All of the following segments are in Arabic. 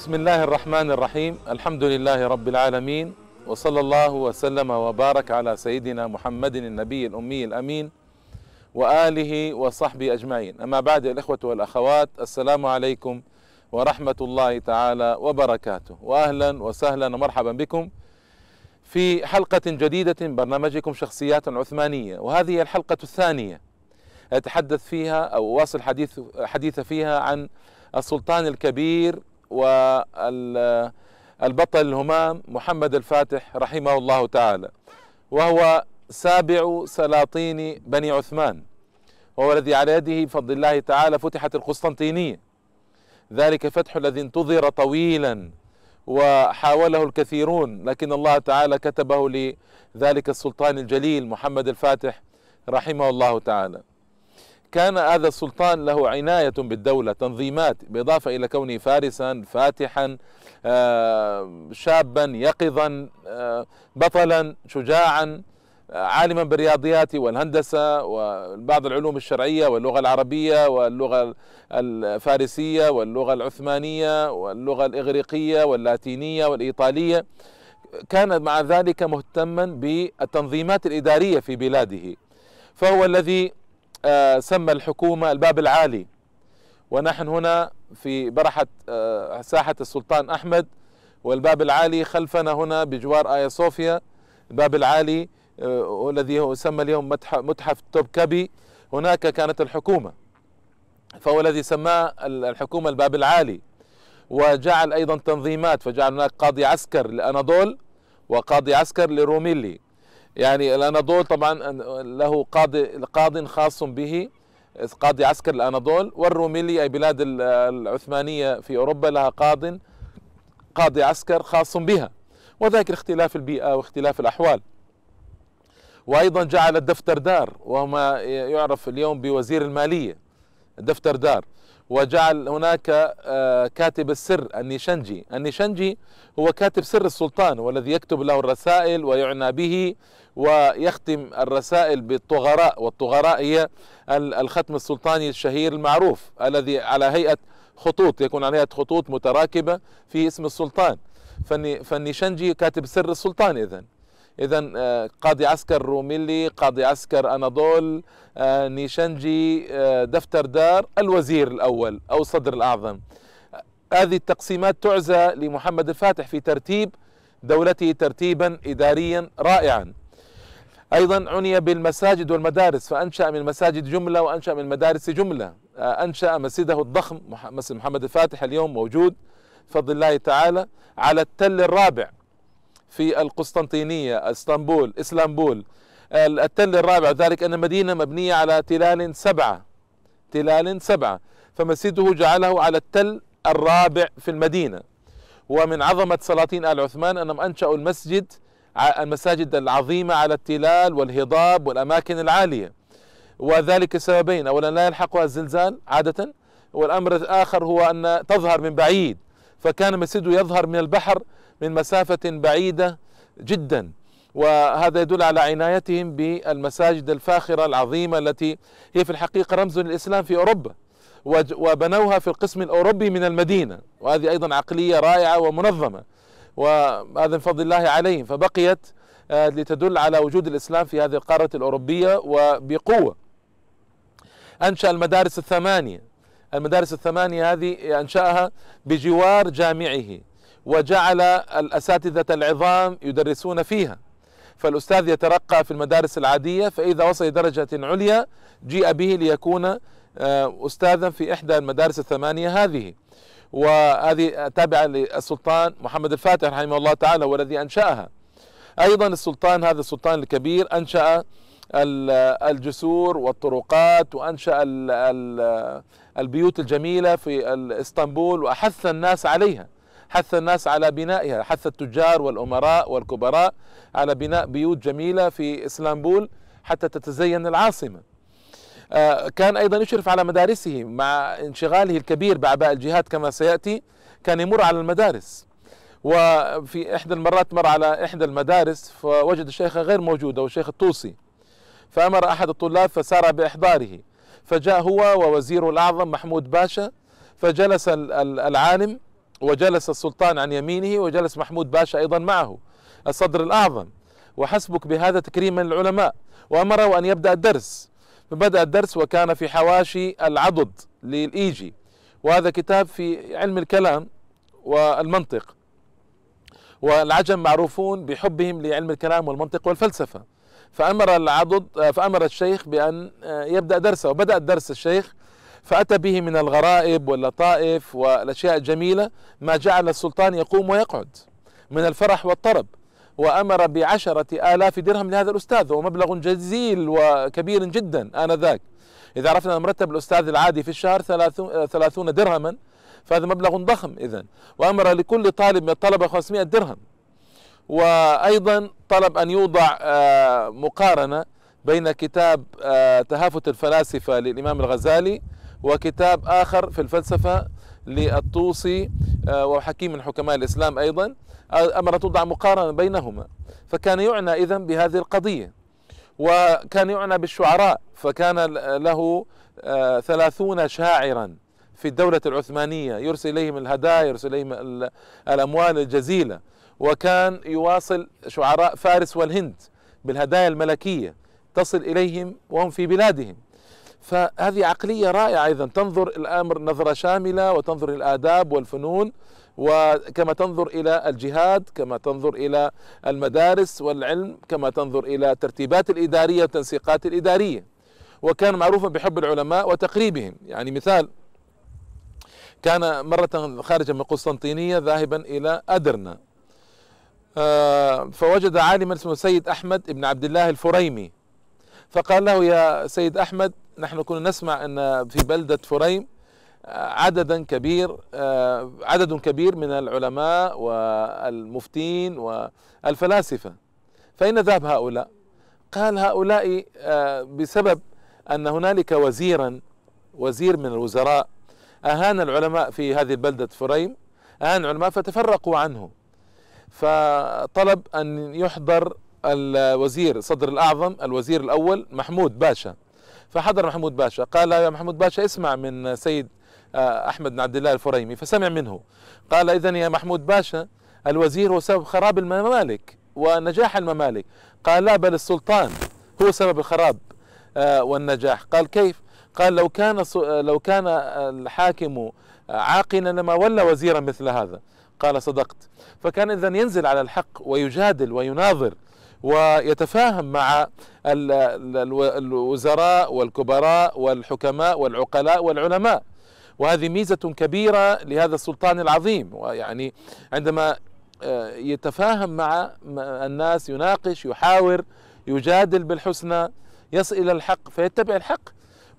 بسم الله الرحمن الرحيم الحمد لله رب العالمين وصلى الله وسلم وبارك على سيدنا محمد النبي الأمي الأمين وآله وصحبه أجمعين أما بعد الإخوة والأخوات السلام عليكم ورحمة الله تعالى وبركاته وأهلا وسهلا ومرحبا بكم في حلقة جديدة من برنامجكم شخصيات عثمانية وهذه الحلقة الثانية أتحدث فيها أو واصل حديث حديث فيها عن السلطان الكبير والبطل الهمام محمد الفاتح رحمه الله تعالى وهو سابع سلاطين بني عثمان وهو الذي على يده بفضل الله تعالى فتحت القسطنطينية ذلك فتح الذي انتظر طويلا وحاوله الكثيرون لكن الله تعالى كتبه لذلك السلطان الجليل محمد الفاتح رحمه الله تعالى. كان هذا السلطان له عناية بالدولة تنظيمات بالإضافة إلى كونه فارسا فاتحا شابا يقظا بطلا شجاعا عالما بالرياضيات والهندسة وبعض العلوم الشرعية واللغة العربية واللغة الفارسية واللغة العثمانية واللغة الإغريقية واللاتينية والإيطالية. كان مع ذلك مهتما بالتنظيمات الإدارية في بلاده. فهو الذي سمى الحكومة الباب العالي. ونحن هنا في برحة ساحة السلطان أحمد والباب العالي خلفنا هنا بجوار آيا صوفيا. الباب العالي والذي يسمى اليوم متحف توبكبي هناك كانت الحكومة فهو الذي سماه الحكومة الباب العالي. وجعل أيضا تنظيمات فجعل هناك قاضي عسكر لأناضول وقاضي عسكر لروميلي. يعني الأناضول طبعا له قاضي قاض خاص به قاضي عسكر الأناضول والروميلي أي بلاد العثمانية في أوروبا لها قاض قاضي عسكر خاص بها. وذلك اختلاف البيئة واختلاف الأحوال. وأيضا جعل الدفتر دار وهو يعرف اليوم بوزير المالية الدفتر دار وجعل هناك كاتب السر النيشنجي. النيشنجي هو كاتب سر السلطان والذي يكتب له الرسائل ويعنى به ويختم الرسائل بالطغراء. والطغراء هي الختم السلطاني الشهير المعروف الذي على هيئة خطوط يكون على هيئة خطوط متراكبة في اسم السلطان. فالنيشنجي كاتب سر السلطان إذن. إذا قاضي عسكر روميلي قاضي عسكر أناضول نيشنجي دفتر دار الوزير الأول أو الصدر الأعظم. هذه التقسيمات تعزى لمحمد الفاتح في ترتيب دولته ترتيبا إداريا رائعا. أيضا عني بالمساجد والمدارس فأنشأ من المساجد جملة وأنشأ من المدارس جملة. أنشأ مسجده الضخم مسجد محمد الفاتح اليوم موجود بفضل الله تعالى على التل الرابع. في القسطنطينية إسطنبول إسلامبول. التل الرابع ذلك أن المدينة مبنية على تلال سبعة. تلال سبعة. فمسجده جعله على التل الرابع في المدينة. ومن عظمة سلاطين آل عثمان أنهم أنشأوا المسجد المساجد العظيمة على التلال والهضاب والأماكن العالية. وذلك سببين. أولا لا يلحقها الزلزال عادة. والأمر الآخر هو أن تظهر من بعيد. فكان مسجده يظهر من البحر من مسافة بعيدة جدا. وهذا يدل على عنايتهم بالمساجد الفاخرة العظيمة التي هي في الحقيقة رمز للإسلام في أوروبا. وبنوها في القسم الأوروبي من المدينة. وهذه أيضا عقلية رائعة ومنظمة. وهذا من فضل الله عليهم. فبقيت لتدل على وجود الإسلام في هذه القارة الأوروبية وبقوة. أنشأ المدارس الثمانية. المدارس الثمانية هذه أنشأها بجوار جامعه. وجعل الأساتذة العظام يدرسون فيها. فالأستاذ يترقى في المدارس العادية فإذا وصل لدرجة عليا جيء به ليكون أستاذا في إحدى المدارس الثمانية هذه. وهذه تابعة للسلطان محمد الفاتح رحمه الله تعالى هو الذي أنشأها. أيضا السلطان هذا السلطان الكبير أنشأ الجسور والطرقات وأنشأ البيوت الجميلة في إسطنبول وأحث الناس عليها. حث الناس على بنائها حث التجار والأمراء والكبراء على بناء بيوت جميلة في اسطنبول حتى تتزين العاصمة. كان أيضا يشرف على مدارسه مع انشغاله الكبير بأعباء الجهاد كما سيأتي كان يمر على المدارس. وفي إحدى المرات مر على إحدى المدارس فوجد الشيخة غير موجودة والشيخ الطوسي فأمر أحد الطلاب فسار بإحضاره. فجاء هو ووزيره الأعظم محمود باشا فجلس العالم وجلس السلطان عن يمينه وجلس محمود باشا أيضا معه. الصدر الأعظم. وحسبك بهذا تكريما للعلماء وأمره أن يبدأ الدرس. فبدأ الدرس وكان في حواشي العضد للإيجي. وهذا كتاب في علم الكلام والمنطق. والعجم معروفون بحبهم لعلم الكلام والمنطق والفلسفة. فأمر العضد فأمر الشيخ بأن يبدأ درسه. وبدأ الدرس الشيخ فأتى به من الغرائب واللطائف والأشياء الجميلة ما جعل السلطان يقوم ويقعد من الفرح والطرب. وأمر بعشرة آلاف درهم لهذا الأستاذ وهو مبلغ جزيل وكبير جدا آنذاك. إذا عرفنا مرتب الأستاذ العادي في الشهر ثلاثون درهما فهذا مبلغ ضخم إذا وأمر لكل طالب من الطلبة 500 درهم. وأيضا طلب أن يوضع آه، مقارنة بين كتاب آه، تهافت الفلاسفة للإمام الغزالي وكتاب آخر في الفلسفة للطوسي آه، وهو حكيم من حكماء الإسلام أيضا أمر توضع مقارنة بينهما. فكان يعنى إذا بهذه القضية وكان يعنى بالشعراء فكان له ثلاثون شاعرا في الدولة العثمانية يرسل إليهم الهدايا يرسل إليهم الأموال الجزيلة. وكان يواصل شعراء فارس والهند بالهدايا الملكية تصل إليهم وهم في بلادهم. فهذه عقلية رائعة أيضا. تنظر الأمر نظرة شاملة وتنظر الآداب والفنون وكما تنظر إلى الجهاد كما تنظر إلى المدارس والعلم كما تنظر إلى الترتيبات الإدارية والتنسيقات الإدارية. وكان معروفا بحب العلماء وتقريبهم. يعني مثال كان مرة خارجا من قسطنطينية ذاهبا إلى أدرنا. آه، فوجد عالما اسمه سيد أحمد بن عبد الله الفريمي. فقال له يا سيد أحمد نحن كنا نسمع أن في بلدة فريم آه، عددا كبير آه، عدد كبير من العلماء والمفتين والفلاسفة. فأين ذهب هؤلاء؟ قال هؤلاء بسبب أن هنالك وزيرا وزير من الوزراء أهان العلماء في هذه البلدة فريم أهان العلماء فتفرقوا عنه. فطلب أن يحضر الوزير صدر الأعظم الوزير الأول محمود باشا. فحضر محمود باشا. قال يا محمود باشا اسمع من سيد آه، أحمد بن عبد الله الفريمي فسمع منه. قال إذا يا محمود باشا الوزير هو سبب خراب الممالك ونجاح الممالك. قال لا بل السلطان هو سبب الخراب آه، والنجاح. قال كيف؟ قال لو كان لو كان الحاكم عاقلا لما ولى وزيرا مثل هذا. قال صدقت. فكان اذا ينزل على الحق ويجادل ويناظر ويتفاهم مع الوزراء والكبراء والحكماء والعقلاء والعلماء. وهذه ميزة كبيرة لهذا السلطان العظيم. ويعني عندما آه، يتفاهم مع الناس يناقش يحاور يجادل بالحسنى يصل إلى الحق فيتبع الحق.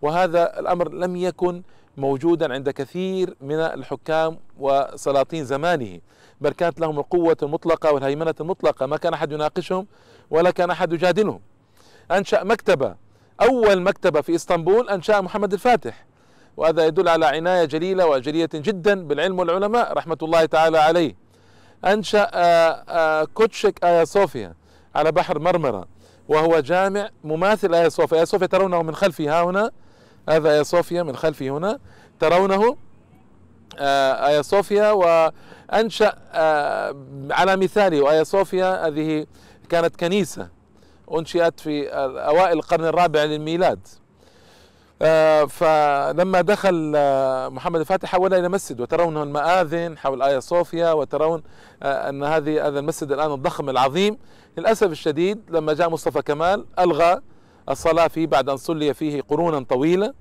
وهذا الأمر لم يكن موجودا عند كثير من الحكام وسلاطين زمانه. بل كانت لهم القوة المطلقة والهيمنة المطلقة. ما كان أحد يناقشهم ولا كان أحد يجادلهم. أنشأ مكتبة أول مكتبة في إسطنبول أنشأ محمد الفاتح. وهذا يدل على عناية جليلة وجلية جدا بالعلم والعلماء رحمة الله تعالى عليه. أنشأ آه، آه، كوتشك آيا صوفيا على بحر مرمرة. وهو جامع مماثل آيا صوفيا. آيا صوفيا ترونه من خلفي ها هنا. هذا آيا صوفيا من خلفي هنا. ترونه آه، آيا صوفيا وأنشأ آه، على مثاله. وآيا صوفيا هذه كانت كنيسة أنشئت في أوائل القرن الرابع للميلاد. آه، فلما دخل محمد الفاتح حولها إلى مسجد وترون المآذن حول آيا صوفيا وترون أن هذه هذا المسجد الآن الضخم العظيم. للأسف الشديد لما جاء مصطفى كمال ألغى الصلاة فيه بعد أن صلي فيه قرونا طويلة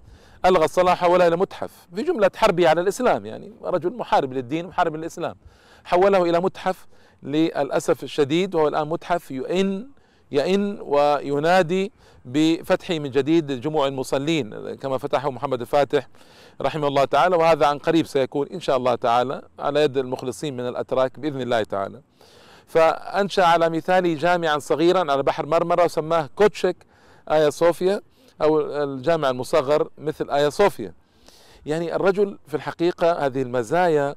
ألغى الصلاة حولها إلى متحف في جملة حربي على الإسلام يعني رجل محارب للدين محارب للإسلام. حوله إلى متحف للأسف الشديد وهو الآن متحف يئن يئن وينادي بفتحه من جديد لجموع المصلين كما فتحه محمد الفاتح رحمه الله تعالى. وهذا عن قريب سيكون إن شاء الله تعالى على يد المخلصين من الأتراك بإذن الله تعالى. فأنشأ على مثال جامعا صغيرا على بحر مرمرة وسماه كوتشك. آيا صوفيا أو الجامع المصغر مثل آيا صوفيا يعني الرجل في الحقيقة هذه المزايا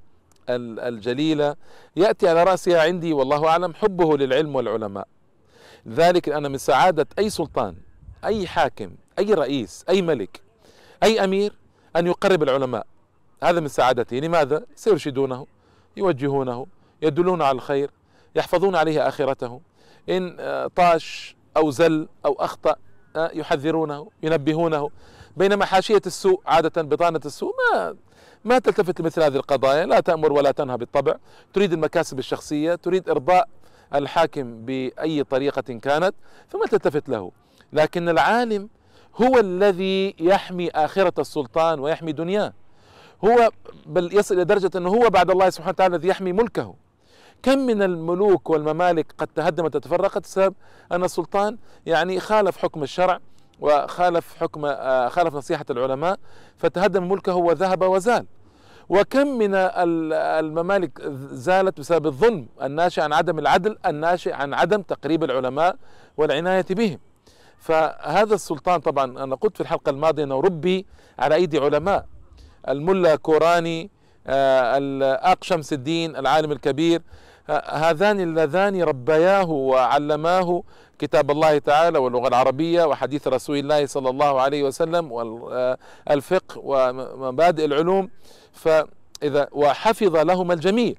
الجليلة يأتي على رأسها عندي والله أعلم حبه للعلم والعلماء. ذلك أن من سعادة أي سلطان أي حاكم أي رئيس أي ملك أي أمير أن يقرب العلماء. هذا من سعادته. لماذا؟ سيرشدونه يوجهونه يدلون على الخير يحفظون عليه آخرته. إن طاش أو زل أو أخطأ يحذرونه ينبهونه. بينما حاشية السوء عادة بطانة السوء ما ما تلتفت لمثل هذه القضايا. لا تأمر ولا تنهى بالطبع. تريد المكاسب الشخصية تريد إرضاء الحاكم بأي طريقة كانت فما تلتفت له. لكن العالم هو الذي يحمي آخرة السلطان ويحمي دنياه. هو بل يصل إلى درجة أنه هو بعد الله سبحانه وتعالى الذي يحمي ملكه. كم من الملوك والممالك قد تهدمت وتفرقت بسبب أن السلطان يعني خالف حكم الشرع وخالف حكم آه، خالف نصيحة العلماء فتهدم ملكه وذهب وزال. وكم من الممالك زالت بسبب الظلم الناشئ عن عدم العدل الناشئ عن عدم تقريب العلماء والعناية بهم. فهذا السلطان طبعا أنا قلت في الحلقة الماضية أنه ربي على أيدي علماء. الملا كوراني آه، الآق شمس الدين العالم الكبير. هذان اللذان ربياه وعلماه كتاب الله تعالى واللغة العربية وحديث رسول الله صلى الله عليه وسلم والفقه ومبادئ العلوم. فإذا وحفظ لهما الجميع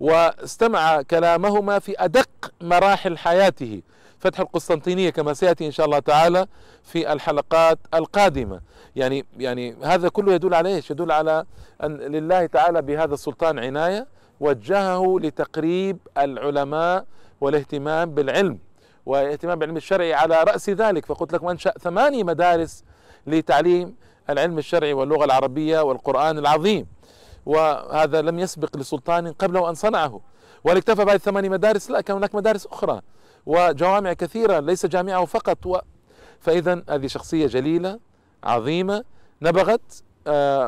واستمع كلامهما في أدق مراحل حياته. فتح القسطنطينية كما سيأتي إن شاء الله تعالى في الحلقات القادمة. يعني يعني هذا كله يدل على إيش؟ يدل على أن لله تعالى بهذا السلطان عناية. وجهه لتقريب العلماء والاهتمام بالعلم والاهتمام بالعلم الشرعي على رأس ذلك. فقلت لكم أنشأ ثماني مدارس لتعليم العلم الشرعي واللغة العربية والقرآن العظيم. وهذا لم يسبق لسلطان قبله أن صنعه. وهل اكتفى بهذه الثماني مدارس لا كان هناك مدارس أخرى وجوامع كثيرة ليس جامعه فقط. و... فإذا هذه شخصية جليلة عظيمة نبغت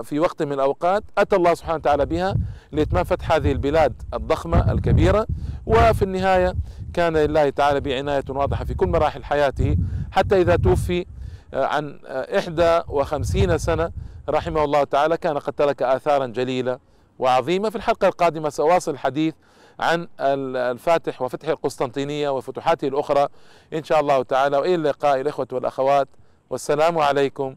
في وقت من الأوقات أتى الله سبحانه وتعالى بها لإتمام فتح هذه البلاد الضخمة الكبيرة وفي النهاية كان لله تعالى بعناية واضحة في كل مراحل حياته حتى إذا توفي آه، عن آه، إحدى وخمسين سنة رحمه الله تعالى كان قد ترك آثارا جليلة وعظيمة. في الحلقة القادمة سأواصل الحديث عن الفاتح وفتح القسطنطينية وفتوحاته الأخرى. إن شاء الله تعالى وإلى اللقاء الإخوة والأخوات. والسلام عليكم